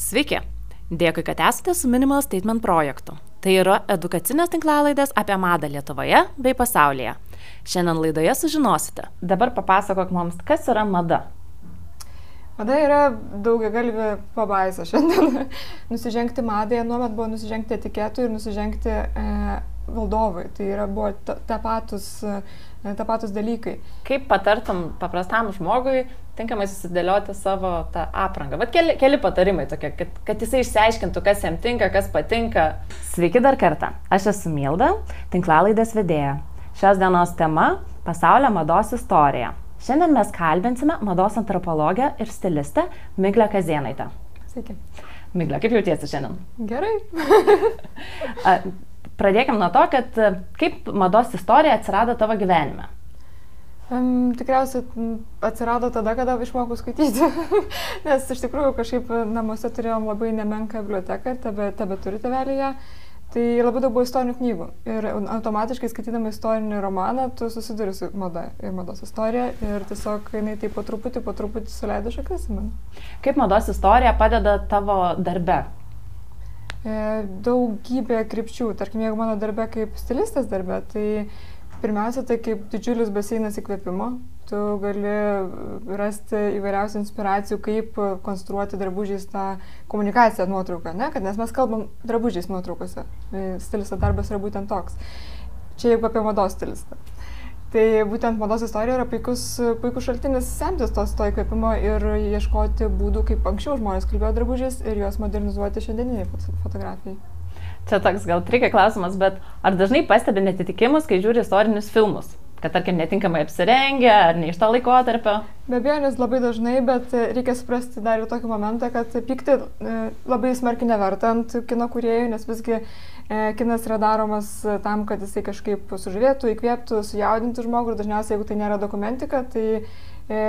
Sveiki! Dėkui, kad esate su Minimal Statement projektu. Tai yra edukacinės tinklalaidės apie madą Lietuvoje bei pasaulyje. Šiandien laidoje sužinosite. Dabar papasakok mums, kas yra mada. Mada yra daugia galvė pabaisa šiandien. nusižengti madai, nuomet buvo nusižengti etiketų ir nusižengti e, valdovui. Tai yra buvo tapatus, e, tapatus dalykai. Kaip patartum paprastam žmogui tinkamai susidėlioti savo tą aprangą? Vat keli, keli patarimai tokie, kad, kad jisai išsiaiškintų, kas jam tinka, kas patinka. Sveiki dar kartą. Aš esu Milda, tinklalaidės vedėja. Šios dienos tema - pasaulio mados istorija. Šiandien mes kalbinsime mados antropologę ir stilistę Miglę Kazienaitę. Sveiki. Miglė, kaip jautiesi šiandien? Gerai. Pradėkime nuo to, kad kaip mados istorija atsirado tavo gyvenime. Um, tikriausiai atsirado tada, kada išmokau skaityti. Nes iš tikrųjų kažkaip namuose turėjom labai nemenką biblioteką ir tebe, tebe turi tevelėje. Tai labai daug buvo istorinių knygų. Ir automatiškai skaitydama istorinį romaną, tu susiduri su mada ir mados istorija. Ir tiesiog jinai taip po truputį, po truputį suleido šaknis į mane. Kaip mados istorija padeda tavo darbe? E, daugybė krypčių. Tarkim, jeigu mano darbe kaip stilistės darbe, tai pirmiausia, tai kaip didžiulis baseinas įkvėpimo tu gali rasti įvairiausių inspiracijų, kaip konstruoti drabužiais tą komunikaciją nuotrauką, ne? Kad, nes mes kalbam drabužiais nuotraukose. E, stilisto darbas yra būtent toks. Čia jeigu apie mados stilistą. Tai būtent mados istorija yra puikus, puikus šaltinis semtis tos to įkvėpimo ir ieškoti būdų, kaip anksčiau žmonės kalbėjo drabužiais ir juos modernizuoti šiandieniniai fotografijai. Čia toks gal trikia klausimas, bet ar dažnai pastebi netitikimus, kai žiūri istorinius filmus? kad tarkim netinkamai apsirengę ar ne iš to laikotarpio. Be abejo, nes labai dažnai, bet reikia suprasti dar ir tokį momentą, kad pykti e, labai smarkiai neverta ant kino kuriejų, nes visgi e, kinas yra daromas tam, kad jisai kažkaip sužavėtų, įkvėptų, sujaudintų žmogų ir dažniausiai, jeigu tai nėra dokumentika, tai e,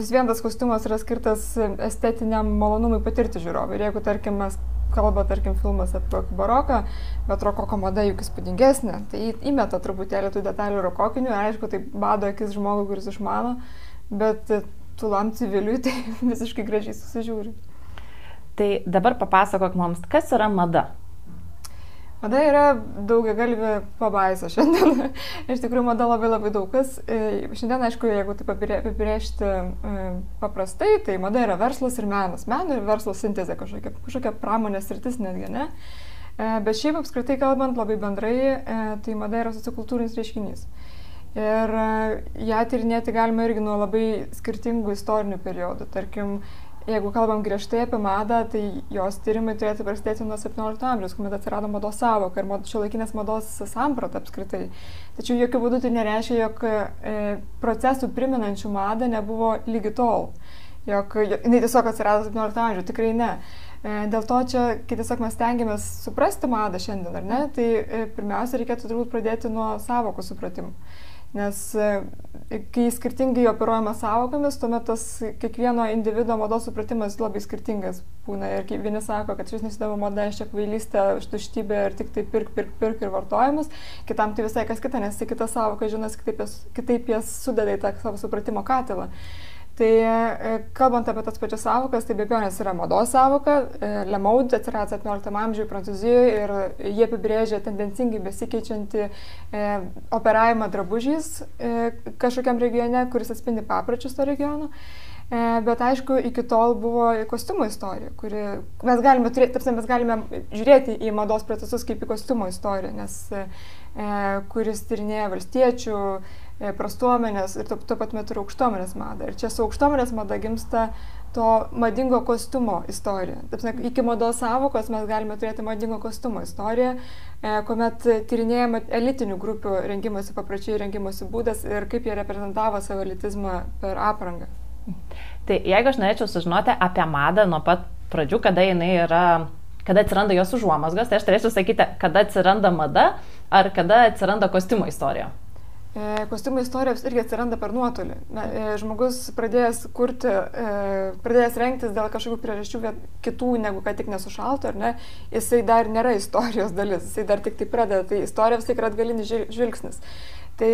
vis vien tas kostiumas yra skirtas estetiniam malonumui patirti žiūrovui. Ir jeigu, tarkim, mes kalba, tarkim, filmas apie baroką, bet rokoko mada juk įspūdingesnė, tai įmeta truputėlį tų detalių rokokinių, aišku, tai bado akis žmogui, kuris išmano, bet tulam civiliui tai visiškai gražiai susižiūri. Tai dabar papasakok mums, kas yra mada. Mada yra daugia galvė pabaisa šiandien. Iš tikrųjų, mada labai labai daug kas. E, šiandien, aišku, jeigu taip apibrėžti e, paprastai, tai mada yra verslas ir menas. Meno ir verslo sintezė kažkokia, kažkokia pramonės rytis netgi, ne? E, bet šiaip apskritai kalbant labai bendrai, tai mada yra sociokultūrinis reiškinys. Ir ją tyrinėti galima irgi nuo labai skirtingų istorinių periodų. Tarkim, Jeigu kalbam griežtai apie madą, tai jos tyrimai turėtų prasidėti nuo 17 amžiaus, kuomet atsirado mados savoka ir šio laikinės mados samprata apskritai. Tačiau jokių būdų tai nereiškia, jog e, procesų priminančių madą nebuvo lygi tol. Jog jinai tiesiog atsirado 17 amžiuje, tikrai ne. E, dėl to čia, kai tiesiog mes tengiamės suprasti madą šiandien, ar ne, tai e, pirmiausia reikėtų turbūt pradėti nuo savokų supratimų. Nes e, kai skirtingai operuojama savokomis, tuomet tas kiekvieno individuo mados supratimas labai skirtingas būna. Ir vieni sako, kad šis nesidavo mada iš čia kvailystė, štuštybė ir tik tai pirk, pirk, pirk ir vartojimas. Kitam tai visai kas kita, nes tai kita savoka, žinas, kitaip jas, kitaip jas sudeda į tą savo supratimo katilą. Tai e, kalbant apie tas pačias savokas, tai be abejonės yra mados savoka. E, Lemaud atsirado 17 amžiuje Prancūzijoje ir jie apibrėžia tendencingai besikeičiantį e, operavimą drabužiais kažkokiam regione, kuris atspindi papročius to regiono. Bet aišku, iki tol buvo kostiumo istorija, kuri mes galime, turėti, tarsi, mes galime žiūrėti į mados procesus kaip į kostiumo istoriją, nes e, kuris tyrinėja valstiečių, prastuomenės ir tuo, pat metu ir aukštuomenės madą. Ir čia su aukštuomenės mada gimsta to madingo kostiumo istorija. Taip, iki mados savokos mes galime turėti madingo kostiumo istoriją, e, kuomet tyrinėjama elitinių grupių rengimosi papračiai, rengimosi būdas ir kaip jie reprezentavo savo elitizmą per aprangą. Tai jeigu aš norėčiau sužinoti apie madą nuo pat pradžių, kada jinai yra kada atsiranda jos užuomasgas, tai aš turėčiau sakyti, kada atsiranda mada ar kada atsiranda kostiumo istorija. E, kostiumų istorijos irgi atsiranda per nuotolį. E, žmogus pradėjęs kurti, e, pradėjęs rengtis dėl kažkokių priežasčių kitų negu kad tik nesušaltų, ar ne, jisai dar nėra istorijos dalis, jisai dar tik tai pradeda, tai istorija vis tik yra atgalinis žvilgsnis. Tai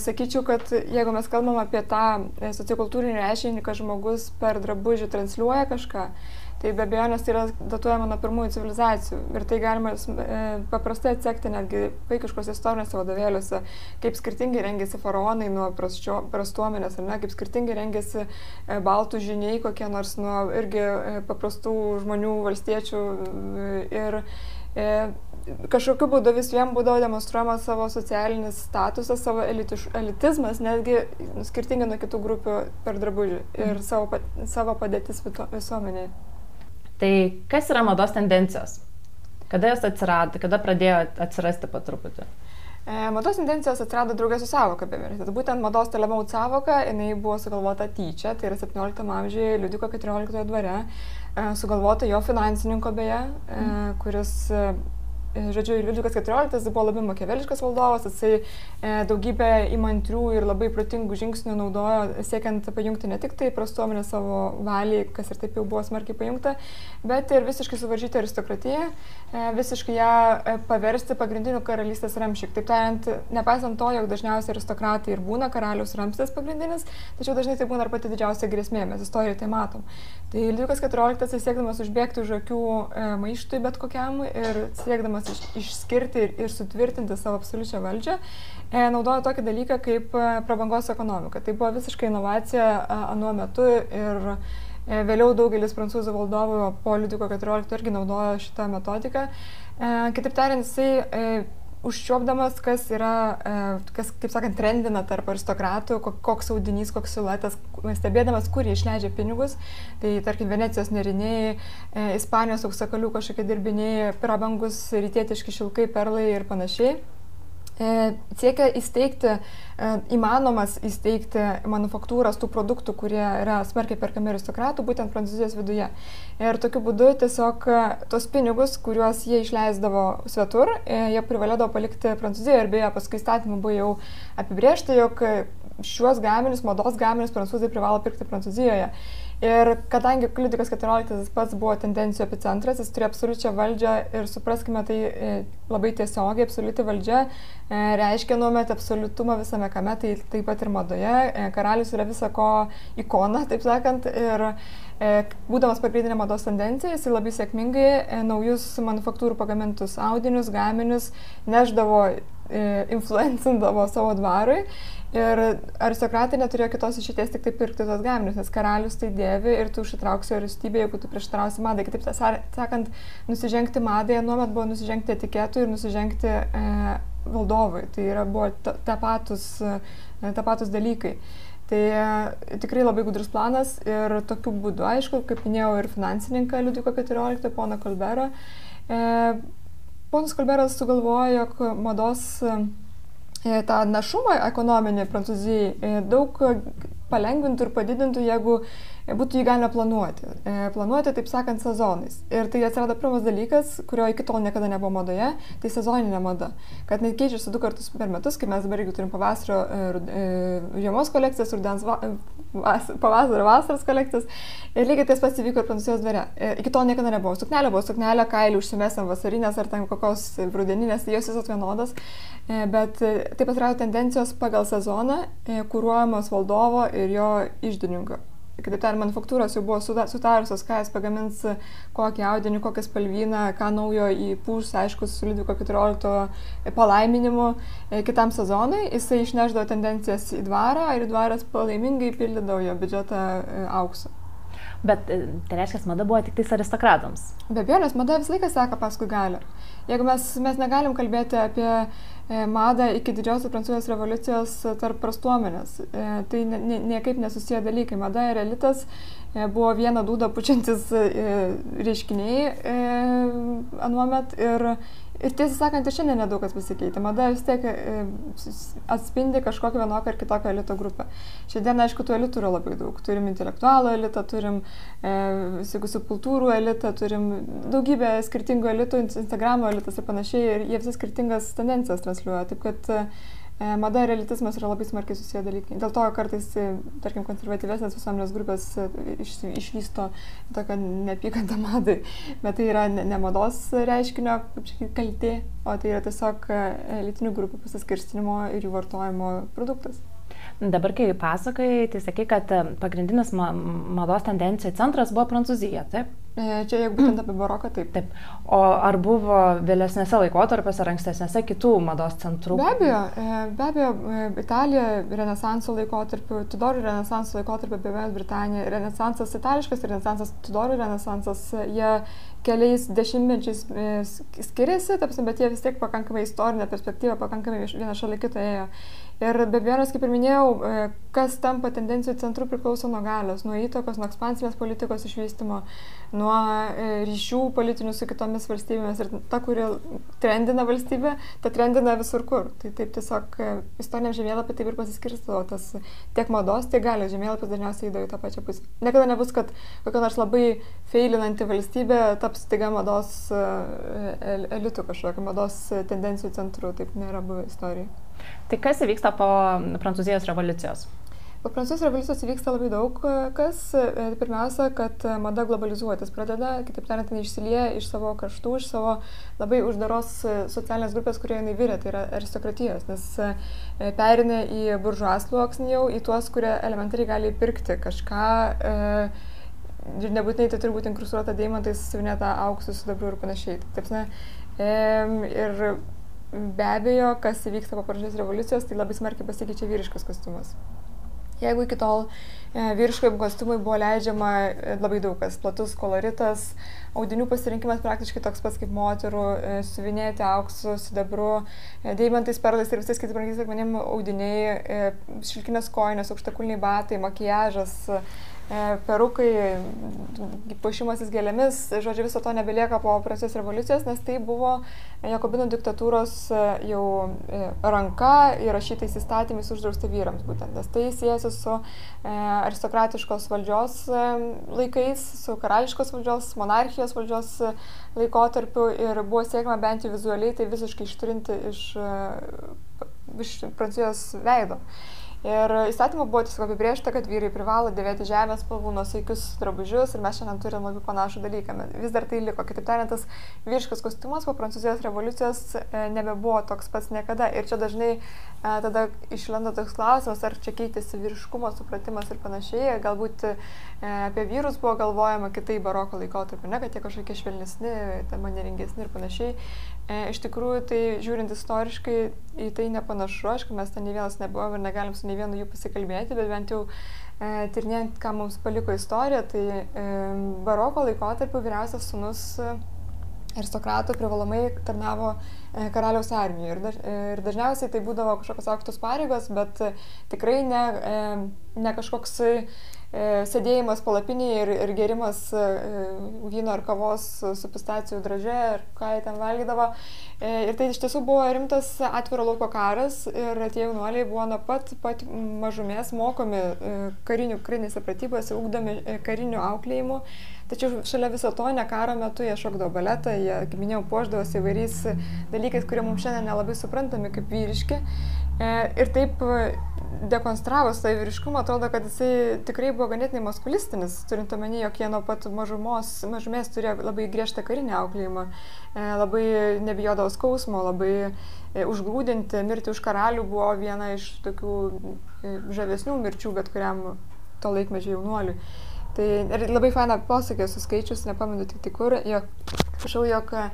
sakyčiau, kad jeigu mes kalbam apie tą sociokultūrinį reiškinį, kad žmogus per drabužį transliuoja kažką, Tai be abejonės tai yra datuojama nuo pirmųjų civilizacijų. Ir tai galima e, paprastai atsekti netgi vaikiškos istorijos vadovėliuose, kaip skirtingai rengėsi faraonai nuo prasčio, prastuomenės, ar ne, kaip skirtingai rengėsi e, baltų žiniai kokie nors nuo irgi e, paprastų žmonių, valstiečių. Ir kažkokiu būdu vis vien būdavo demonstruojamas savo socialinis statusas, savo elitiš, elitizmas, netgi skirtingai nuo kitų grupių per drabužį ir mhm. savo, savo padėtis visuomenėje. Tai kas yra mados tendencijos? Kada jos atsirado, kada pradėjo atsirasti po truputį? E, mados tendencijos atsirado draugės su savoka, be abejo. Būtent mados telemaut savoka, jinai buvo sugalvota tyčia, tai yra 17 amžiuje Liudiko 14 dvare, e, sugalvota jo finansininko beje, e, mhm. kuris žodžiu, Liudvikas XIV buvo labai makeveliškas valdovas, jisai e, daugybę įmantrių ir labai protingų žingsnių naudojo, siekiant pajungti ne tik tai prastuomenę savo valiai, kas ir taip jau buvo smarkiai pajungta, bet ir visiškai suvaržyti aristokratiją, e, visiškai ją e, paversti pagrindiniu karalystės ramšyk. Taip tariant, nepaisant to, jog dažniausiai aristokratai ir būna karalius ramstis pagrindinis, tačiau dažnai tai būna ir pati didžiausia grėsmė, mes istorijoje tai matom. Tai Liudvikas XIV siekdamas užbėgti už akių e, maištui bet kokiam ir siekdamas iš, išskirti ir, ir sutvirtinti savo absoliučią valdžią, e, naudojo tokį dalyką kaip e, prabangos ekonomika. Tai buvo visiškai inovacija anuo metu ir e, vėliau daugelis prancūzų valdovų po Liudiko XIV irgi naudojo šitą metodiką. E, kitaip tariant, jisai e, užčiuopdamas, kas yra, e, kas, kaip sakant, trendina tarp aristokratų, koks audinys, koks siluetas, stebėdamas, kur jie išleidžia pinigus. Tai tarkim, Venecijos neriniai, e, Ispanijos auksakalių kažkokie dirbiniai, prabangus rytietiški šilkai, perlai ir panašiai. Siekia įsteigti, įmanomas įsteigti manufaktūras tų produktų, kurie yra smarkiai perkami aristokratų, būtent Prancūzijos viduje. Ir tokiu būdu tiesiog tos pinigus, kuriuos jie išleisdavo svetur, jie privalėdavo palikti Prancūzijoje ir beje paskui įstatymų buvo jau apibriežta, jog šiuos gaminius, mados gaminius prancūzai privalo pirkti Prancūzijoje. Ir kadangi Liudvikas XIV pats buvo tendencijų epicentras, jis turėjo absoliučią valdžią ir supraskime tai e, labai tiesiogiai, absoliuti valdžia e, reiškia nuomet absoliutumą visame kame, tai taip pat ir madoje. E, karalius yra visako ikona, taip sakant, ir būdamas pagrindinė mados tendencija, jis labai sėkmingai naujus manufaktūrų pagamintus audinius, gaminius neždavo influencindavo savo dvarui Ir aristokratai neturėjo kitos išėties tik tai pirkti tos gaminius, nes karalius tai dėvi ir tu užsitrauksi aristybę, jeigu tu prieštarausi madai. Kitaip sakant, nusižengti madai, nuomet buvo nusižengti etiketų ir nusižengti e, valdovui. Tai yra, buvo tapatus, e, tapatus dalykai. Tai e, tikrai labai gudrus planas ir tokiu būdu, aišku, kaip minėjau, ir finansininką Liudviko XIV, poną Kolberą. E, ponas Kolberas sugalvojo, jog mados e, tą našumą ekonominį Prancūzijai e, daug palengvintų ir padidintų, jeigu būtų jį galima planuoti. E, planuoti, taip sakant, sezonais. Ir tai atsirado pirmas dalykas, kurio iki tol niekada nebuvo madoje, tai sezoninė mada. Kad net keičiasi du kartus per metus, kai mes dabar irgi turim pavasario, žiemos kolekcijas, rudens, vas, pavasario vasaros kolekcijas. Ir lygiai tas pats įvyko ir Prancūzijos dvare. Iki tol niekada nebuvo. Suknelė buvo suknelė, kailį užsimesam vasarinės ar ten kokios rudeninės, jos visos vienodos. E, bet e, taip yra tendencijos pagal sezoną, e, kūruojamos valdovo ir jo išdininko. Kitaip tariant, manufaktūros jau buvo sutarusios, ką jis pagamins, kokį audinį, kokią spalvyną, ką naujo įpūs, aišku, su Liudviko 14 palaiminimu kitam sezonui. Jisai išneždavo tendencijas į dvarą ir dvaras palaimingai pildydavo jo biudžetą auksu. Bet tai reiškia, mada buvo tik tais aristokratams. Be abejo, nes mada visą laiką seka paskui galę. Jeigu mes, mes negalim kalbėti apie E, madą iki didžiosios prancūzijos revoliucijos tarp prastuomenės. E, tai niekaip nesusiję dalykai. Mada ir elitas e, buvo viena dūda pučiantis reiškiniai anuomet ir, Ir tiesą sakant, ir šiandien nedaug kas pasikeitė. Mada vis tiek atspindi kažkokią vienokią ar kitokią elito grupę. Šiandien, aišku, tų elitų yra labai daug. Turim intelektualų elitą, turim e, visokių subkultūrų elitą, turim daugybę skirtingų elitų, Instagramo elitas ir panašiai. Ir jie visas skirtingas tendencijas transliuoja. Taip kad e, E, mada ir elitizmas yra labai smarkiai susiję dalykai. Dėl to kartais, e, tarkim, konservatyvesnės visuomenės grupės e, iš, išvysto tokią neapykantą madai, bet tai yra ne, ne mados reiškinio, kaip čia kaltė, o tai yra tiesiog elitinių grupių pasiskirstinimo ir jų vartojimo produktas. Dabar, kai pasakai, tai sakai, kad pagrindinis mados tendencijų centras buvo Prancūzija, taip? E, čia jeigu būtent apie baroką, taip. Taip. O ar buvo vėlesnėse laikotarpiuose ar ankstesnėse kitų mados centrų? Be abejo, e, be abejo, e, Italija Renesanso laikotarpiu, Tudorų Renesanso laikotarpiu, be abejo, Britanija, Renesansas itališkas, Renesansas, Tudorų Renesansas, jie keliais dešimtmečiais skiriasi, tapsim, bet jie vis tiek pakankamai istorinė perspektyva, pakankamai viena šalia kito ėjo. Ir be abejonės, kaip ir minėjau, kas tampa tendencijų centru priklauso nuo galios, nuo įtakos, nuo ekspansinės politikos išvystymo, nuo e, ryšių politinių su kitomis valstybėmis. Ir ta, kuri trendina valstybė, ta trendina visur kur. Tai taip tiesiog e, istoriniam žemėlapį taip ir pasiskirstavo. Tas tiek mados, tiek galios žemėlapis dažniausiai įdo į tą pačią pusę. Niekada nebus, kad kokia nors labai feilinanti valstybė taps taiga mados elitų kažkokio, mados tendencijų centru. Taip nėra buvę istorijoje. Tai kas įvyksta po Prancūzijos revoliucijos? Prancūzijos revoliucijos įvyksta labai daug kas. E, pirmiausia, kad mada globalizuotis pradeda, kitaip tariant, jinai išsilieja iš savo kraštų, iš savo labai uždaros socialinės grupės, kurioje jinai vyrė, tai yra aristokratijos, nes e, perinė į buržuas sluoksnį jau, į tuos, kurie elementariai gali pirkti kažką. E, ir nebūtinai tai turi būti inkrustuota deimantais, siuvinėta auksu, sidabru ir panašiai. Taip, ne, e, ir be abejo, kas įvyksta po pražės revoliucijos, tai labai smarkiai pasikeičia vyriškas kostiumas. Jeigu iki tol e, vyriškam kostiumui buvo leidžiama e, labai daug kas, platus koloritas, audinių pasirinkimas praktiškai toks pats kaip moterų, e, suvinėti auksu, sidabru, deimantais, perlais ir visais kitais brangiais akmenim audiniai, šilkinės koinės, aukštakulniai batai, makiažas, perukai, pašimasis gėlėmis, žodžiu, viso to nebelieka po prancūzijos revoliucijos, nes tai buvo Jakobino diktatūros e, jau e, ranka įrašytais įstatymais uždrausta vyrams būtent, nes tai siejasi su aristokratiškos valdžios laikais, su karališkos valdžios, monarchijos valdžios laikotarpiu ir buvo siekima bent jau vizualiai tai visiškai ištrinti iš, iš prancūzijos veido. Ir įstatymu buvo tiesiog apibriešta, kad vyrai privalo dėvėti žemės spalvų nusaikius drabužius ir mes šiandien turime labai panašų dalyką. Vis dar tai liko. Kitaip tariant, tas vyriškas kostiumas po Prancūzijos revoliucijos e, nebebuvo toks pats niekada. Ir čia dažnai e, tada išlenda toks klausimas, ar čia keitėsi vyriškumo supratimas ir panašiai. Galbūt e, apie vyrus buvo galvojama kitai baroko laikotarpiu, ne, kad jie kažkokie švelnesni, manieringesni ir panašiai. E, iš tikrųjų, tai žiūrint istoriškai, į tai nepanašu, aišku, mes ten nei vienas nebuvom ir negalim su nei vienu jų pasikalbėti, bet bent jau e, tirnėjant, ką mums paliko istorija, tai e, baroko laikotarpiu vyriausias sunus e, aristokratų privalomai tarnavo e, karaliaus armijoje. Ir, daž, e, ir dažniausiai tai būdavo kažkokios aukštos pareigos, bet tikrai ne, e, ne kažkoks sėdėjimas palapinėje ir, ir gerimas e, vyno ar kavos su pistacijų draže ar ką jie ten valgydavo. E, ir tai iš tiesų buvo rimtas atviro lauko karas ir tie jaunuoliai buvo nuo pat, pat mažumės mokomi karinių, karinėse pratybose, ugdomi karinių auklėjimų. Tačiau šalia viso to, ne karo metu jie šokdavo baletą, jie, kaip minėjau, puoždavosi įvairiais dalykais, kurie mums šiandien nelabai suprantami kaip vyriški. Ir taip dekonstravus tą vyriškumą, atrodo, kad jisai tikrai buvo ganėtinai maskulistinis, turint omeny, jog jie nuo pat mažumos, mažumės turėjo labai griežtą karinį auklėjimą, e, labai nebijodavo skausmo, labai e, užgrūdinti, mirti už karalių buvo viena iš tokių e, žavesnių mirčių bet kuriam to laikmečio jaunuoliui. Tai labai faina posakė su skaičius, nepamenu tik tik kur, jog, prašau, jog e,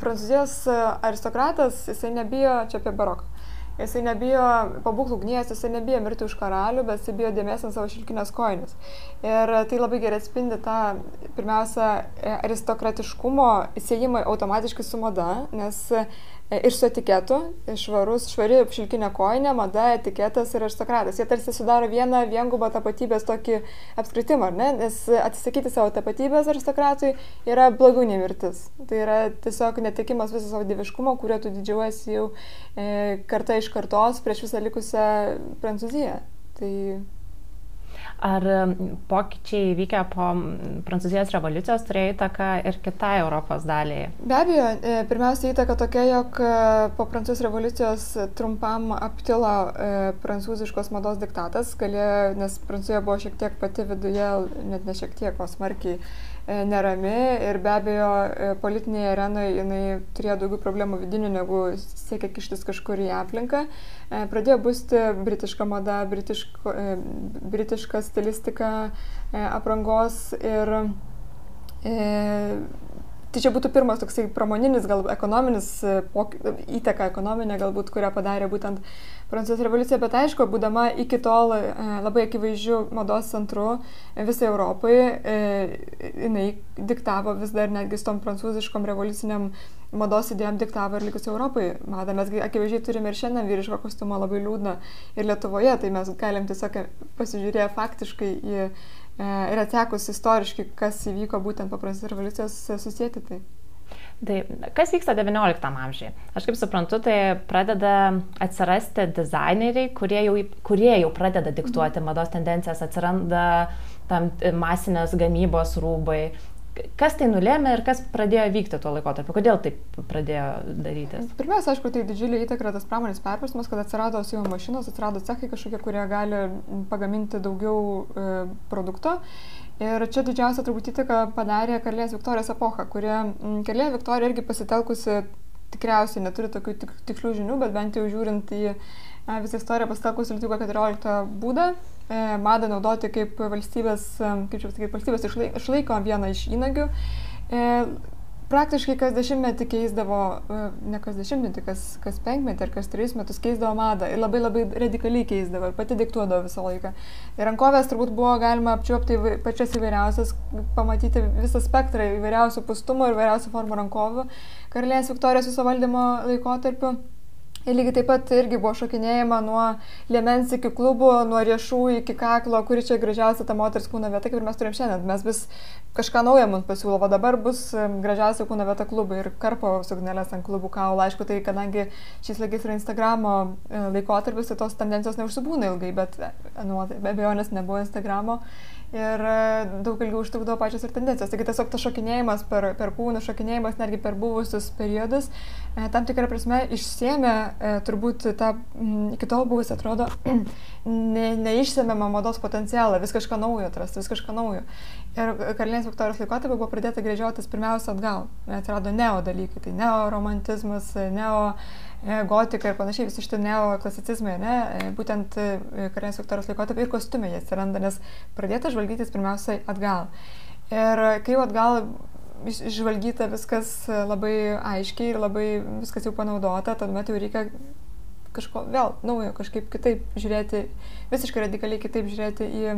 prancūzijos aristokratas, jisai nebijo, čia apie baroką, Jisai nebijo pabūklų ugnies, jisai nebijo mirti už karalių, bet jisai bijo dėmesį ant savo šilkinės koinės. Ir tai labai gerai atspindi tą, pirmiausia, aristokratiškumo įsėjimą automatiškai su mada, nes E, ir su etiketu, švarus, švari šilkinė koinė, mada, etiketas ir aristokratas. Jie tarsi sudaro vieną viengubą tapatybės tokį apskritimą, ne? nes atsisakyti savo tapatybės aristokratui yra blogiau nei mirtis. Tai yra tiesiog netikimas viso savo dieviškumo, kurio tu didžiuojasi jau e, karta iš kartos prieš visą likusią Prancūziją. Tai Ar pokyčiai vykę po Prancūzijos revoliucijos turėjo įtaką ir kitai Europos daliai? Be abejo, e, pirmiausia įtaka tokia, jog e, po Prancūzijos revoliucijos trumpam aptilo e, prancūziškos mados diktatas, galėjo, nes Prancūzija buvo šiek tiek pati viduje, net ne šiek tiek, o smarkiai nerami ir be abejo politinėje arenoje jinai turėjo daugiau problemų vidinių negu siekia kištis kažkur į aplinką. Pradėjo būsti britiška mada, britiško, britiška stilistika aprangos ir Tai čia būtų pirmas toksai pramoninis, gal ekonominis pok... įtaka ekonominė galbūt, kurią padarė būtent Prancūzijos revoliucija, bet aišku, būdama iki tol e, labai akivaizdžių mados centru visai Europai, e, jinai diktavo vis dar netgi su tom prancūziškom revoliuciniam mados idėjom diktavo ir likusiai Europai. Madą mes akivaizdžiai turime ir šiandien vyriško kostiumo labai liūdną ir Lietuvoje, tai mes galim tiesiog pasižiūrėję faktiškai į E, ir atsekus istoriškai, kas įvyko būtent po prancūzijos revoliucijos, susijęti tai. Tai kas vyksta XIX amžiuje? Aš kaip suprantu, tai pradeda atsirasti dizaineriai, kurie jau, kurie jau pradeda diktuoti mhm. mados tendencijas, atsiranda tam masinės gamybos rūbai, Kas tai nulėmė ir kas pradėjo vykti tuo laikotarpiu? Kodėl taip pradėjo darytis? Pirmiausia, aišku, tai didžiulį įtaką tas pramonės perversmas, kad atsirado siūlo mašinos, atsirado cechai kažkokie, kurie gali pagaminti daugiau e, produkto. Ir čia didžiausia turbūt įtaka padarė Karlės Viktorijos epocha, kurie Karlė Viktorija irgi pasitelkusi, tikriausiai neturi tokių tik, tikslių žinių, bet bent jau žiūrint į visą istoriją pasitelkusi Lietuvio 14 būdą, E, madą naudoti kaip valstybės, e, kaip čia pasakyti, valstybės išlaiko vieną iš įnagių. E, praktiškai kas dešimtmetį keisdavo, ne kas dešimtmetį, kas, kas penkmetį ar kas tris metus keisdavo madą ir labai labai radikaliai keisdavo ir pati diktuodavo visą laiką. Ir rankovės turbūt buvo galima apčiuopti pačias įvairiausias, pamatyti visą spektrą įvairiausių pustumo ir įvairiausių formų rankovių karalienės Viktorijos viso valdymo laikotarpiu. Ir lygiai taip pat irgi buvo šokinėjama nuo liemens iki klubų, nuo riešų iki kaklo, kuri čia gražiausia ta moters kūno vieta, kaip ir mes turim šiandien. Mes vis kažką naujo mums pasiūlo, o dabar bus gražiausia kūno vieta klubai ir karpo suknelės ant klubų kaulo. Aišku, tai kadangi šis laikais yra Instagramo e, laikotarpis, tai tos tendencijos neužsibūna ilgai, bet nu, be abejo, nes nebuvo Instagramo ir e, daug ilgiau užtrukdavo pačios ir tendencijos. Taigi tiesiog tas šokinėjimas per, per kūnų, šokinėjimas netgi per buvusius periodus, e, tam tikrą prasme išsėmė e, turbūt tą iki tol buvusi, atrodo, ne, neišsėmėmą mados potencialą, vis kažką naujo atrasti, vis kažką naujo. Ir Karalienės Viktorijos laikotarpiu buvo pradėta grėžiotis pirmiausia atgal. Atsirado neo dalykai, tai neo romantizmas, neo gotika ir panašiai, visi šitie neoklasicizmai, ne, e, būtent e, karinės Viktorijos laikotarpį ir kostiumai jie atsiranda, nes pradėta žvalgytis pirmiausiai atgal. Ir kai jau atgal išžvalgyta viskas labai aiškiai ir labai viskas jau panaudota, tuomet jau reikia kažko vėl naujo, kažkaip kitaip žiūrėti, visiškai radikaliai kitaip žiūrėti į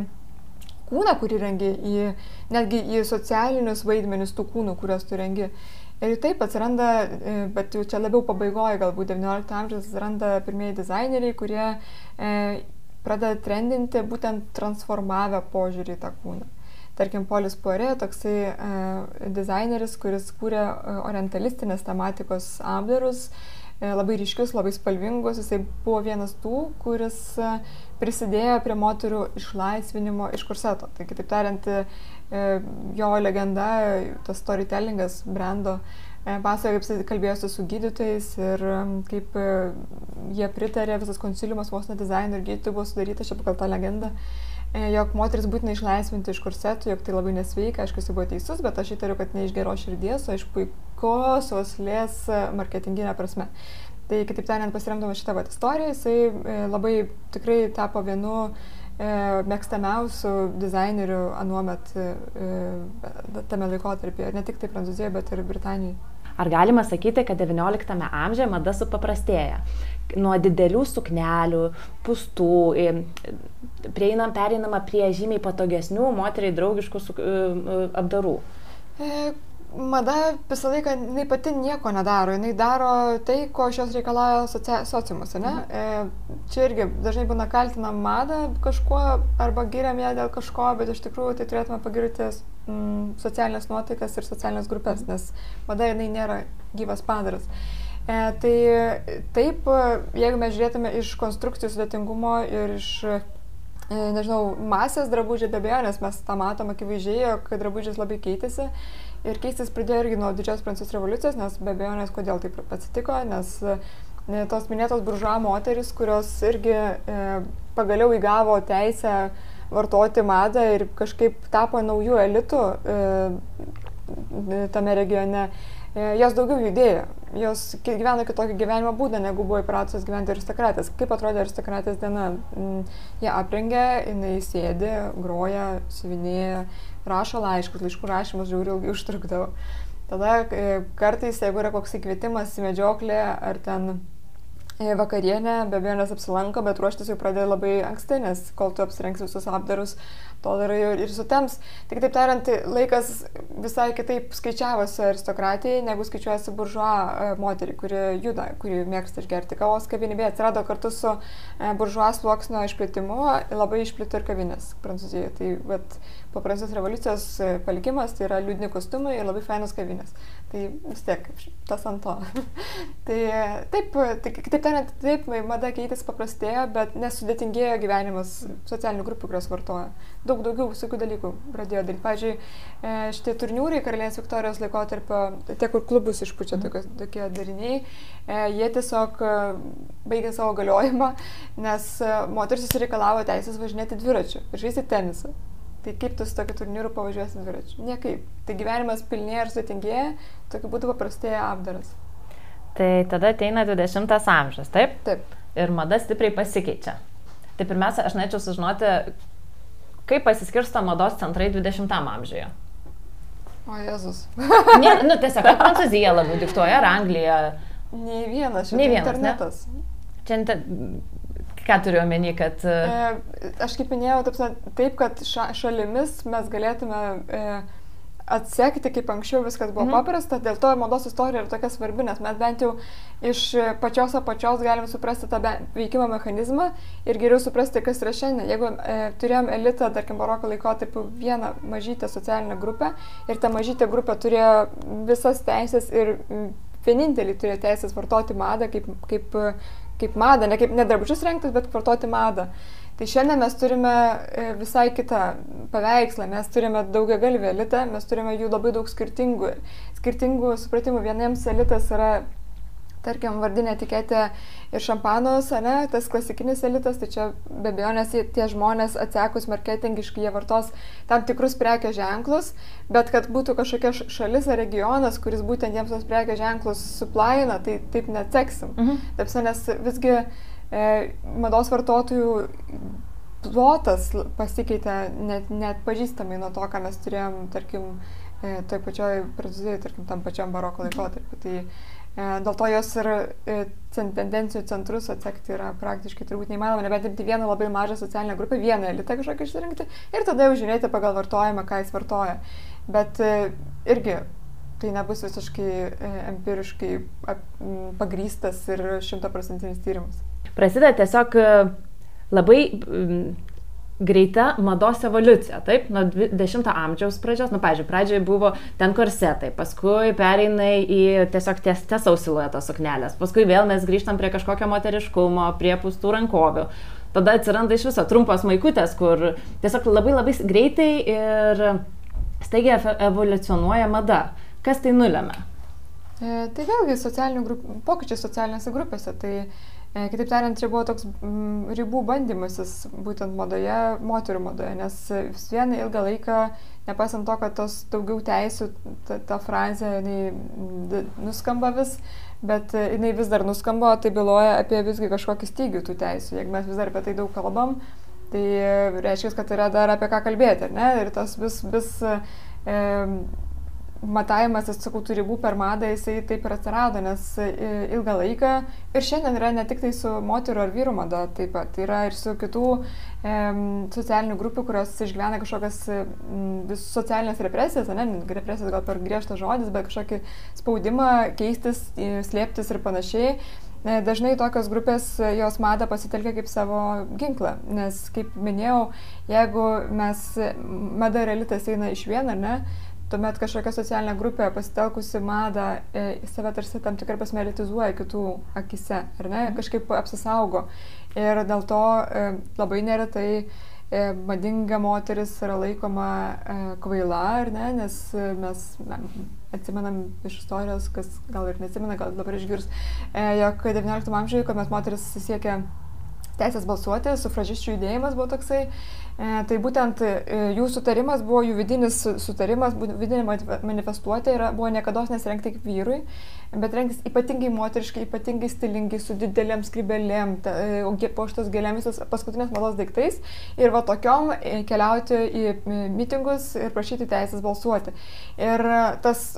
kūną, kurį rengi, į, netgi į socialinius vaidmenis tų kūnų, kuriuos tu rengi. Ir taip atsiranda, e, bet jau čia labiau pabaigoje, galbūt XIX amžiaus atsiranda pirmieji dizaineriai, kurie e, pradeda trendinti būtent transformavę požiūrį į tą kūną. Tarkim, Polis Poirė, toksai e, dizaineris, kuris kūrė e, orientalistinės tematikos apdarus, e, labai ryškius, labai spalvingus, jisai buvo vienas tų, kuris e, prisidėjo prie moterų išlaisvinimo iš kurseto. Tai kitaip tariant, E, jo legenda, tas storytellingas brendo, e, pasakoja, kaip jis kalbėjosi su gydytojais ir kaip e, jie pritarė, visas konsiliumas vos ne dizaino ir gydytojų buvo sudaryta, čia pagal tą legendą, jog moteris būtina išlaisvinti iš kursetų, jog tai labai nesveika, aišku, jis buvo teisus, bet aš įtariu, kad ne iš geros širdies, o iš puikos oslės marketinginė prasme. Tai kitaip tariant, pasiremdamas šitą vat istoriją, jisai labai tikrai tapo vienu E, mėgstamiausių dizainerių anuomet e, e, tame laikotarpyje, ne tik tai Prancūzijoje, bet ir Britanijoje. Ar galima sakyti, kad XIX amžiuje mada supaprastėja? Nuo didelių suknelių, pustų, prieinam, pereinama prie žymiai patogesnių, moteriai draugiškų apdarų mada visą laiką, jinai pati nieko nedaro, jinai daro tai, ko iš jos reikalauja socia... sociumas, ne? Mhm. E, čia irgi dažnai būna kaltinam madą kažkuo arba giriam ją dėl kažko, bet iš tikrųjų tai turėtume pagirti mm, socialinės nuotaikas ir socialinės grupės, mhm. nes mada jinai nėra gyvas padaras. E, tai taip, jeigu mes žiūrėtume iš konstrukcijų sudėtingumo ir iš e, nežinau, masės drabužiai be abejo, nes mes tą matom akivaizdžiai, kad drabužis labai keitėsi. Ir keistis pradėjo irgi nuo didžios prancūzijos revoliucijos, nes be abejo, nes kodėl taip atsitiko, nes e, tos minėtos buržuo moteris, kurios irgi e, pagaliau įgavo teisę vartoti madą ir kažkaip tapo naujų elitų tame regione, jos daugiau judėjo, jos gyvena kitokį gyvenimo būdą, negu buvo įpratusios gyventi aristokratės. Kaip atrodė aristokratės diena? Mm, jie aprengia, jinai sėdi, groja, siuvinėja, rašo laiškus, laiškų rašymas žiūri ilgai užtrukdavo. Tada e, kartais, jeigu yra koks įkvietimas į medžioklę ar ten e, vakarienę, be abejo, nes apsilanko, bet ruoštis jau pradėjo labai anksti, nes kol tu apsirengs visus apdarus, to darai ir sutems. Tik taip tariant, laikas visai kitaip skaičiavosi aristokratijai, negu skaičiuojasi buržuo e, moterį, kuri juda, kuri mėgsta išgerti kavos kavinį, bet atsirado kartu su buržuo sluoksnio išplėtimu, labai išplito ir kavinės Prancūzijoje. Tai bet, po Prancūzijos revoliucijos e, palikimas tai yra liūdni kostiumai ir labai fainos kavinės. Tai vis tiek tas ant to. tai taip, tai, kitaip tariant, taip, mada keitėsi paprastėjo, bet nesudėtingėjo gyvenimas socialinių grupių, kurios vartoja daug daugiau visokių dalykų pradėjo daryti. Pavyzdžiui, e, šitie turniūrai karalienės Viktorijos laikotarpio, tie, kur klubus išpučia mhm. tokie, tokie dariniai, e, jie tiesiog e, baigė savo galiojimą, nes moteris susireikalavo teisės važinėti dviračiu ir žaisti tenisą. Tai kaip tu su tokiu turnyru pavažiuosi dviračiu? Niekaip. Tai gyvenimas pilnėja ir sudėtingėja, tokiu būdu paprastėja apdaras. Tai tada ateina 20 amžius, taip? Taip. Ir mada stipriai pasikeičia. Tai pirmiausia, aš norėčiau sužinoti, Kaip pasiskirsto mados centrai 20 amžiuje? O Jėzus. ne, nu, tiesiog, kad Prancūzija labiau diktuoja, ar Anglija. Nei vienas, šiandien internetas. Ne? Čia, ką turiu omeny, kad... E, aš kaip minėjau, taip, taip kad ša, šalimis mes galėtume e, atsekti, kaip anksčiau viskas buvo mm. paprasta, dėl to mados istorija yra tokia svarbi, nes mes bent jau iš pačios apačios galim suprasti tą veikimo mechanizmą ir geriau suprasti, kas yra šiandien. Jeigu e, turėjom elitą, tarkim, baroko laikotarpiu vieną mažytę socialinę grupę ir ta mažytė grupė turėjo visas teisės ir vienintelį turėjo teisės vartoti madą kaip, kaip, kaip madą, ne kaip nedrabužius rengtis, bet vartoti madą. Tai šiandien mes turime e, visai kitą paveikslą, mes turime daugia galvį elitą, mes turime jų labai daug skirtingų, skirtingų supratimų. Vieniems elitas yra, tarkim, vardinė etiketė ir šampanos, ne, tas klasikinis elitas, tai čia be abejo, nes tie žmonės atsekus marketingiškai, jie vartos tam tikrus prekės ženklus, bet kad būtų kažkokia šalis ar regionas, kuris būtent jiems tos prekės ženklus suplaina, tai taip neatseksim. Mhm. Taip, nes visgi e, mados vartotojų plotas pasikeitė net, net pažįstamai nuo to, ką mes turėjom, tarkim, e, toj pačioj Prancūzijoje, tarkim, tam pačiam baroko laikotarpiu. Tai dėl to jos ir e, tendencijų centrus atsekti yra praktiškai turbūt neįmanoma, nebent imti vieną labai mažą socialinę grupę, vieną elitą kažkokį išsirinkti ir tada jau žiūrėti pagal vartojimą, ką jis vartoja. Bet e, irgi tai nebus visiškai e, empiriškai pagrystas ir šimtaprocentinis tyrimas prasideda tiesiog e, labai greita mados evoliucija, taip, nuo 20 amžiaus pradžios, nu, pažiūrėjau, pradžioje buvo ten korsetai, paskui pereina į tiesiog tiesaus silueto suknelės, paskui vėl mes grįžtam prie kažkokio moteriškumo, prie pustų rankovių. Tada atsiranda iš viso trumpos maikutės, kur tiesiog labai labai greitai ir staigiai evoliucionuoja mada. Kas tai nulėmė? E, tai vėlgi socialinių grup, pokyčiai socialinėse grupėse. Tai kitaip tariant, čia buvo toks mm, ribų bandymasis būtent madoje, moterų madoje, nes vis vieną ilgą laiką, nepaisant to, kad tos daugiau teisų, ta, ta frazė, jinai nuskamba vis, bet jinai vis dar nuskamba, tai byloja apie visgi kažkokį stygių tų teisų. Jeigu mes vis dar apie tai daug kalbam, tai reiškia, kad yra dar apie ką kalbėti, ne? Ir tas vis, vis e, matavimas, atsakau, tų ribų per madą, jisai taip ir atsirado, nes e, ilgą laiką ir šiandien yra ne tik tai su moterų ar vyrų mada, taip pat yra ir su kitų e, socialinių grupių, kurios išgyvena kažkokias vis socialinės represijas, ne, represijas gal per griežtas žodis, bet kažkokį spaudimą keistis, slėptis ir panašiai. E, dažnai tokios grupės jos madą pasitelkia kaip savo ginklą, nes, kaip minėjau, jeigu mes, mada ir elitas eina iš vieną, ar ne, tuomet kažkokia socialinė grupė pasitelkusi madą e, save tarsi tam tikrą prasme elitizuoja kitų akise, ar ne, mhm. kažkaip apsisaugo. Ir dėl to e, labai neretai e, madinga moteris yra laikoma e, kvaila, ar ne, nes e, mes na, atsimenam iš istorijos, kas gal ir neatsimena, gal dabar išgirs, e, jog XIX amžiuje, kuomet moteris siekia teisės balsuoti, sufražisčių judėjimas buvo toksai. E, tai būtent e, jų sutarimas buvo jų vidinis sutarimas, vidinė manifestuotė yra, buvo niekada nesirengti kaip vyrui, bet rengtis ypatingai moteriškai, ypatingai stilingai, su didelėm skrybelėm, e, poštos gėlėmis, paskutinės mados daiktais ir va tokiom keliauti į mitingus ir prašyti teisės balsuoti. Ir tas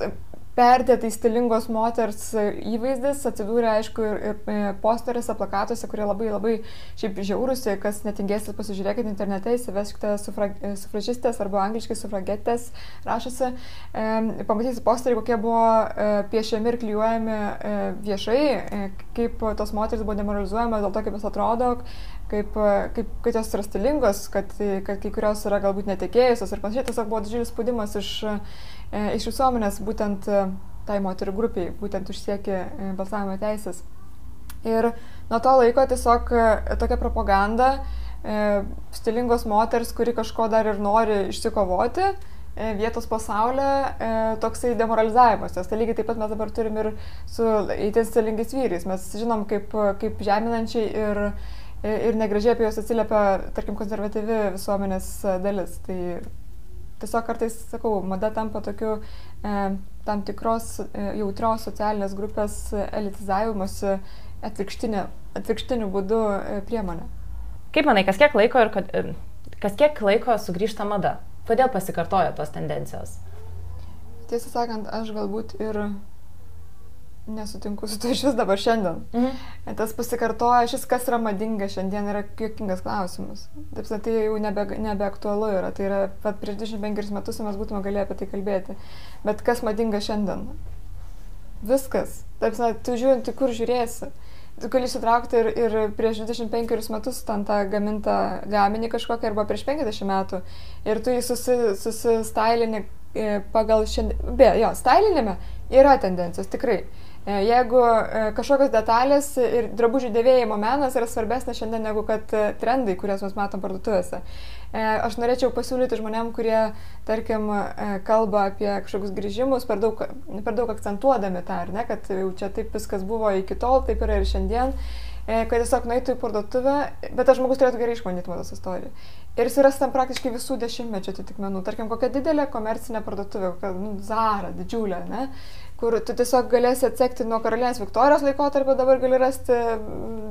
perdėtai stilingos moters įvaizdis atsidūrė, aišku, ir, ir e, posteriuose, plakatuose, kurie labai labai šiaip žiaurusi, kas netingėsit, pasižiūrėkit internete, įsiveskite sufra, sufražistės arba angliškai sufragetės, rašosi, e, pamatysit posterį, kokie buvo e, piešiami ir klyjuojami e, viešai, e, kaip tos moteris buvo demoralizuojamas dėl to, kaip jos atrodo, kaip, kaip, kad jos yra stilingos, kad, kad kai kurios yra galbūt netekėjusios ir panašiai, tiesiog buvo didžiulis spaudimas iš E, iš visuomenės būtent e, tai moterų grupiai, būtent užsiekė e, balsavimo teisės. Ir nuo to laiko tiesiog tokia propaganda, stilingos moters, kuri kažko dar ir nori išsikovoti, vietos pasaulyje toksai demoralizavimas. Tai lygiai taip pat mes dabar turim ir su įtin stilingais vyrais. Mes žinom, kaip, kaip žeminančiai ir, ir negražiai apie juos atsiliepia, tarkim, konservatyvi visuomenės dalis. Tai tiesiog kartais, sakau, mada tampa tokiu e, tam tikros e, jautrios socialinės grupės elitizavimuose atvirkštiniu būdu e, priemonė. Kaip manai, kas kiek laiko ir kad, e, kas kiek laiko sugrįžta mada? Kodėl pasikartoja tos tendencijos? Tiesą sakant, aš galbūt ir nesutinku su to iš vis dabar šiandien. Mhm. Tas pasikartoja, šis kas yra madinga šiandien yra jokingas klausimas. Taip, tai jau nebe, nebeaktualu yra. Tai yra, pat prieš 25 metus mes būtume galėję apie tai kalbėti. Bet kas madinga šiandien? Viskas. Taip, tu žiūrint, tai kur žiūrėsi. Tu gali sutraukti ir, ir prieš 25 metus ten tą gamintą gaminį kažkokią arba prieš 50 metų. Ir tu jį susi, susistailinį e, pagal šiandien. Be, jo, stailinime yra tendencijos, tikrai. E, jeigu e, kažkokios detalės ir drabužių dėvėjimo menas yra svarbesnė šiandien negu kad e, trendai, kuriuos mes matom parduotuvėse. Aš norėčiau pasiūlyti žmonėm, kurie, tarkim, kalba apie kažkokius grįžimus, per daug, per daug akcentuodami tą, ar ne, kad jau čia taip viskas buvo iki tol, taip yra ir šiandien kad tiesiog nueitų į parduotuvę, bet tas žmogus turėtų gerai išmanyti mados istoriją. Ir suras tam praktiškai visų dešimtmečių atitikmenų. Tarkim, kokia didelė komercinė parduotuvė, kokia nu, Zara, didžiulė, ne? Kur tu tiesiog galėsi atsekti nuo karalienės Viktorijos laikotarpio, dabar gali rasti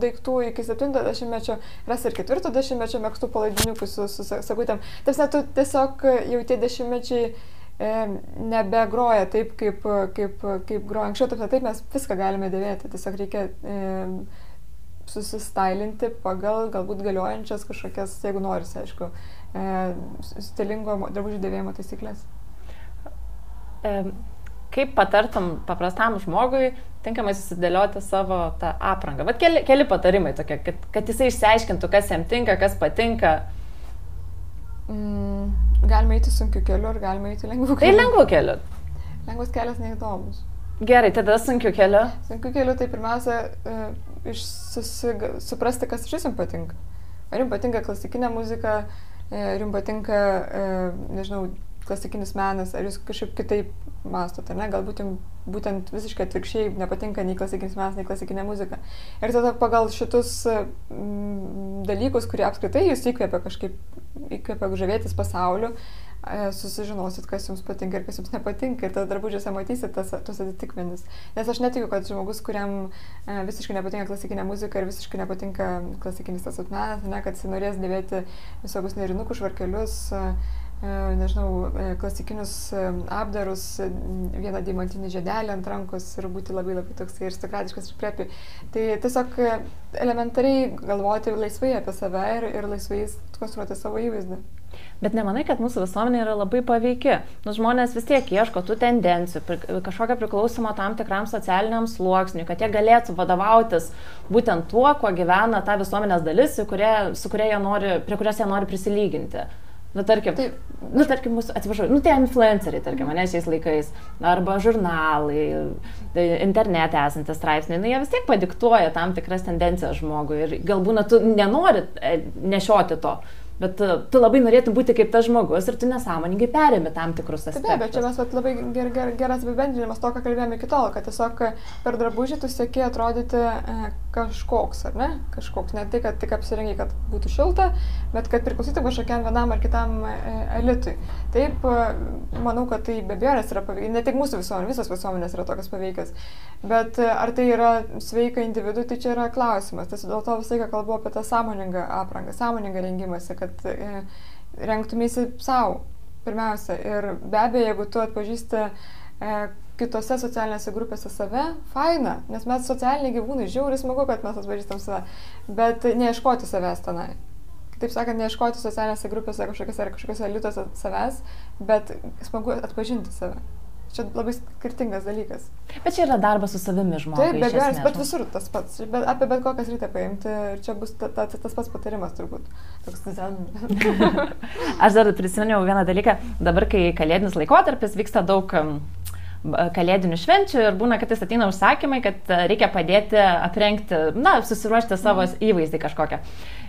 daiktų iki 70-mečio, rasti ir 40-mečio mėgstų palaidiniukų su, su sagutėm. Tarsi tu tiesiog jau tie dešimtmečiai e, nebegroja taip, kaip, kaip, kaip groja anksčiau, taip, taip mes viską galime dėvėti, tiesiog reikia e, susistailinti pagal galbūt galiojančias kažkokias, jeigu norisi, aišku, e, stilingo drabužių dėvėjimo taisyklės. Um kaip patartum paprastam žmogui tinkamai susidėlioti savo tą aprangą? Vat keli, keli patarimai tokie, kad, kad jisai išsiaiškintų, kas jam tinka, kas patinka. Mm, galima eiti sunkiu keliu ar galima eiti lengvu tai keliu? Tai lengvu keliu. Lengvas kelias neįdomus. Gerai, tada sunkiu keliu. Sunkiu keliu tai pirmiausia, uh, iš susig... suprasti, kas iš jums patinka. Ar jums patinka klasikinė muzika, e, ar jums patinka, uh, nežinau, klasikinis menas, ar jūs kažkaip kitaip mastote, ne? Galbūt jums būtent visiškai atvirkščiai nepatinka nei klasikinis menas, nei klasikinė muzika. Ir tada pagal šitus mm, dalykus, kurie apskritai jūs įkvėpia kažkaip, įkvėpia žavėtis pasauliu, e, susižinosit, kas jums patinka ir kas jums nepatinka ir tada drabužiuose matysit tas, tos atitikmenis. Nes aš netikiu, kad žmogus, kuriam e, visiškai nepatinka klasikinė muzika ir visiškai nepatinka klasikinis tas atmenas, ne, kad jis norės dėvėti visokius nerinukus, švarkelius, E, nežinau, e, klasikinius e, apdarus, vieną deimantinį žiedelį ant rankos ir būti labai labai toksai aristokratiškas ir prepi. Tai tiesiog elementariai galvoti laisvai apie save ir, ir laisvai konstruoti savo įvaizdį. Bet nemanai, kad mūsų visuomenė yra labai paveiki. Nu, žmonės vis tiek ieško tų tendencijų, kažkokio priklausimo tam tikram socialiniam sluoksniui, kad jie galėtų vadovautis būtent tuo, kuo gyvena ta visuomenės dalis, kurie, jie nori, prie kurios jie nori prisilyginti. Nu, tarkim, tai, nu, tarkim, mūsų, atsiprašau, nu, tie influenceriai, tarkim, mane šiais laikais, arba žurnalai, tai internete esantis straipsniai, nu, jie vis tiek padiktuoja tam tikras tendencijas žmogui ir galbūt tu nenori e, nešioti to, Bet tu, tu labai norėtum būti kaip tas žmogus ir tu nesąmoningai perėmi tam tikrus aspektus. Taip, bet čia mes vat, labai ger, ger, geras apibendrinimas to, ką kalbėjome iki tol, kad tiesiog per drabužį tu sieki atrodyti e, kažkoks, ar ne? Kažkoks. Ne tai, kad tik apsirengi, kad būtų šilta, bet kad priklausytų kažkokiam vienam ar kitam e, elitui. Taip, e, manau, kad tai be abejonės yra paveikas. Ne tik mūsų visuomenė, visos visuomenės yra tokios paveikas. Bet e, ar tai yra sveika individui, tai čia yra klausimas. Tai dėl to visą laiką kalbu apie tą sąmoningą aprangą, sąmoningą rengimąsi, kad kad e, renktumėsi savo pirmiausia. Ir be abejo, jeigu tu atpažįsti e, kitose socialinėse grupėse save, faina, nes mes socialiniai gyvūnai, žiauri smagu, kad mes atpažįstam save, bet neieškoti savęs tenai. Taip sakant, neieškoti socialinėse grupėse kažkokiose ar kažkokiose elituose savęs, bet smagu atpažinti save. Čia labai skirtingas dalykas. Bet čia yra darbas su savimi žmogus. Taip, be abejo, bet visur tas pats. Bet apie bet kokią sritį paimti čia bus ta, ta, tas pats patarimas turbūt. Toks zen. Aš dar prisiminiau vieną dalyką. Dabar, kai kalėdinis laikotarpis vyksta daug kalėdinių švenčių ir būna, kad jis ateina užsakymai, kad reikia padėti aprengti, na, susiruošti savo mhm. įvaizdį kažkokią.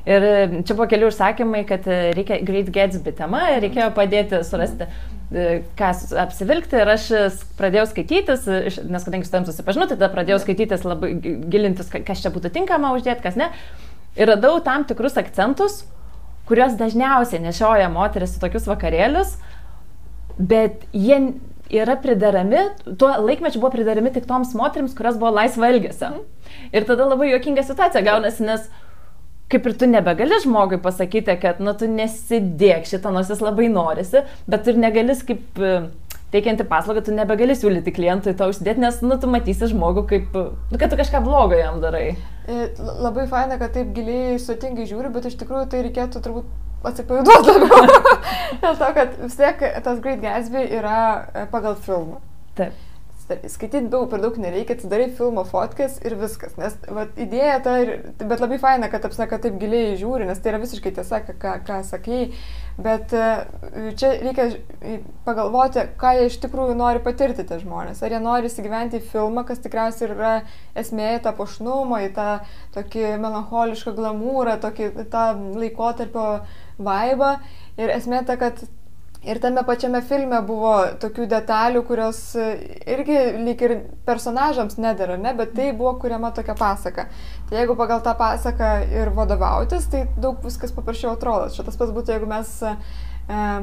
Ir e, čia buvo keli užsakymai, kad e, reikia Great Gatsby tema ir reikėjo padėti surasti E, ką apsivilkti ir aš pradėjau skaitytis, nes kadangi su tam susipažinau, tai tada pradėjau skaitytis labai gilintis, kas čia būtų tinkama uždėti, kas ne. Ir radau tam tikrus akcentus, kuriuos dažniausiai nešioja moteris į tokius vakarėlius, bet jie yra pridarami, tuo laikmečiu buvo pridarami tik toms moteriams, kurios buvo laisva elgesio. Mhm. Ir tada labai juokinga situacija gaunasi, nes kaip ir tu nebegali žmogui pasakyti, kad, nu, tu nesidėk šitą, nors jis labai norisi, bet tu ir negali kaip e, teikianti paslaugą, tu nebegali siūlyti klientui to užsidėti, nes, nu, tu matysi žmogų kaip, nu, kad tu kažką blogo jam darai. E, labai faina, kad taip giliai sutingai žiūri, bet iš tikrųjų tai reikėtų turbūt atsipalaiduoti labiau. Dėl to, kad vis tiek tas Great Gatsby yra e, pagal filmą. Taip skaityti daug, per daug nereikia, atsidarai filmo fotkės ir viskas. Nes vat, idėja ta, ir, bet labai faina, kad apsaka taip giliai žiūri, nes tai yra visiškai tiesa, ką, ką sakai. Bet e, čia reikia pagalvoti, ką jie iš tikrųjų nori patirti tie žmonės. Ar jie nori įsigyventi į filmą, kas tikriausiai yra esmė į tą pošnumą, į tą tokį melancholišką glamūrą, tokį tą laikotarpio vaibą. Ir esmė ta, kad Ir tame pačiame filme buvo tokių detalių, kurios e, irgi lyg ir personažams nedėra, ne, bet tai buvo kuriama tokia pasaka. Tai jeigu pagal tą pasaką ir vadovautis, tai daug viskas paprasčiau atrodo. Šitas pats būtų, jeigu mes e,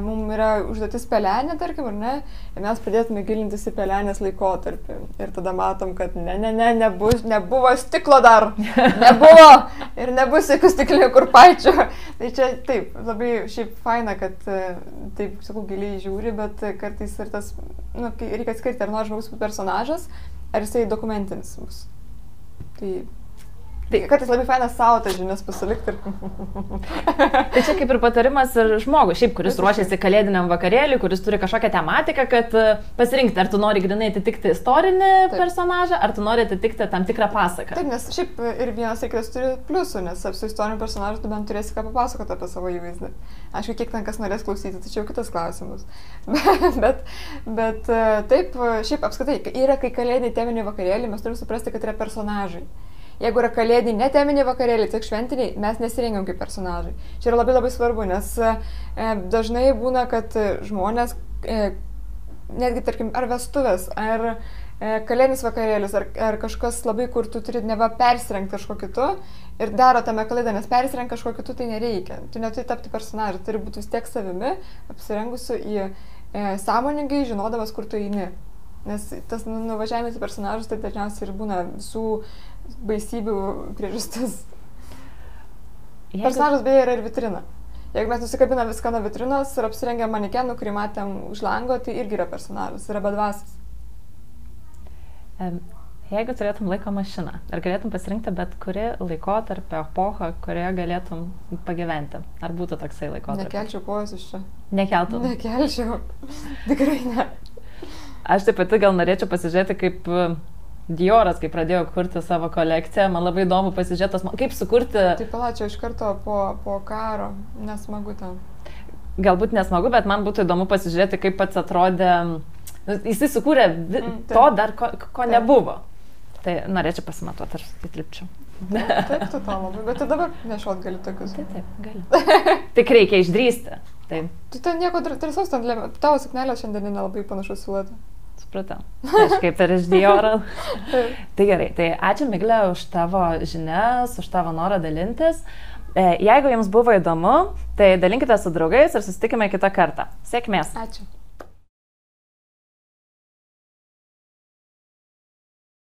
mums yra užduotis pelenė, tarkim, ar ne, ir mes pradėtume gilintis į pelenės laikotarpį. Ir tada matom, kad ne, ne, ne, nebus, nebuvo stiklo dar, nebuvo ir nebus jokių stiklinių kurpaičių. tai čia taip, labai šiaip faina, kad e, taip, sakau, giliai žiūri, bet kartais ir tas, nu, reikia atskirti, ar nori žmogus būti personažas, ar jisai dokumentinis bus. Tai Tai kartais labai fainas savo tas žinias pasilikti. Tai čia kaip ir patarimas ir žmogui, šiaip, kuris ruošiasi kalėdiniam vakarėliui, kuris turi kažkokią tematiką, kad e, pasirinkti, ar tu nori grinai atitikti istorinį Taip. personažą, ar tu nori atitikti tam tikrą pasaką. Taip, nes šiaip ir vienas ir kitas turi pliusų, nes su istoriniu personažu tu bent turėsi ką papasakoti apie savo įvaizdį. Aišku, kiek ten kas norės klausyti, čia jau kitas klausimas. bet, bet e, taip, šiaip apskritai, yra kai kalėdiniai teminiai vakarėliai, mes turime suprasti, kad yra personažai. Jeigu yra kalėdiniai, neteminiai vakarėliai, tik šventiniai, mes nesirengiam kaip personažai. Čia yra labai labai svarbu, nes e, dažnai būna, kad žmonės, e, netgi tarkim, ar vestuvės, ar e, kalėdinis vakarėlis, ar, ar kažkas labai, kur tu turi neva persirengti kažko kitu ir daro tame kalėdą, nes persirengti kažko kitu tai nereikia. Tu neturi tapti personažu, turi būti vis tiek savimi, apsirengusiu į e, sąmoningai, žinodamas, kur tu eini. Nes tas nu, nuvažiavimas į personažus tai dažniausiai ir būna visų baisybių priežastis. Jeigu... Personažas beje yra ir vitrina. Jeigu mes nusikabinam viską nuo vitrinos ir apsirengiam manekenų, kurį matėm už lango, tai irgi yra personažas, yra bedvasis. Jeigu turėtum laiko mašiną, ar galėtum pasirinkti bet kuri laikotarpio epochą, kurioje galėtum pagyventi? Ar būtų toksai laikotarpis? Nekelčiau kojos iš čia. Nekeltum? Nekelčiau. Tikrai ne. Aš taip pat gal norėčiau pasižiūrėti, kaip Dioras, kai pradėjo kurti savo kolekciją, man labai įdomu pasižiūrėti, kaip sukurti. Taip, palačiau iš karto po, po karo, nesmagu ten. Galbūt nesmagu, bet man būtų įdomu pasižiūrėti, kaip pats atrodė. Jisai sukūrė mm, to dar, ko, ko nebuvo. Tai norėčiau pasimatuoti, ar atlipčiau. Taip, tu to labai, bet tu dabar nešiot gali tokius. Taip, taip, gali. Tik reikia išdrysti. Taip, Tu ten nieko dr- drąsos. Tavo suknelė šiandien nelabai panašus siluetą. Supratau. Kažkaip ir iš. Taip. Tai gerai, tai ačiū Miglė už tavo žinias, už tavo norą dalintis. E, Jeigu jums buvo įdomu, tai dalinkite su draugais ir susitikime kitą kartą. Sėkmės. Ačiū.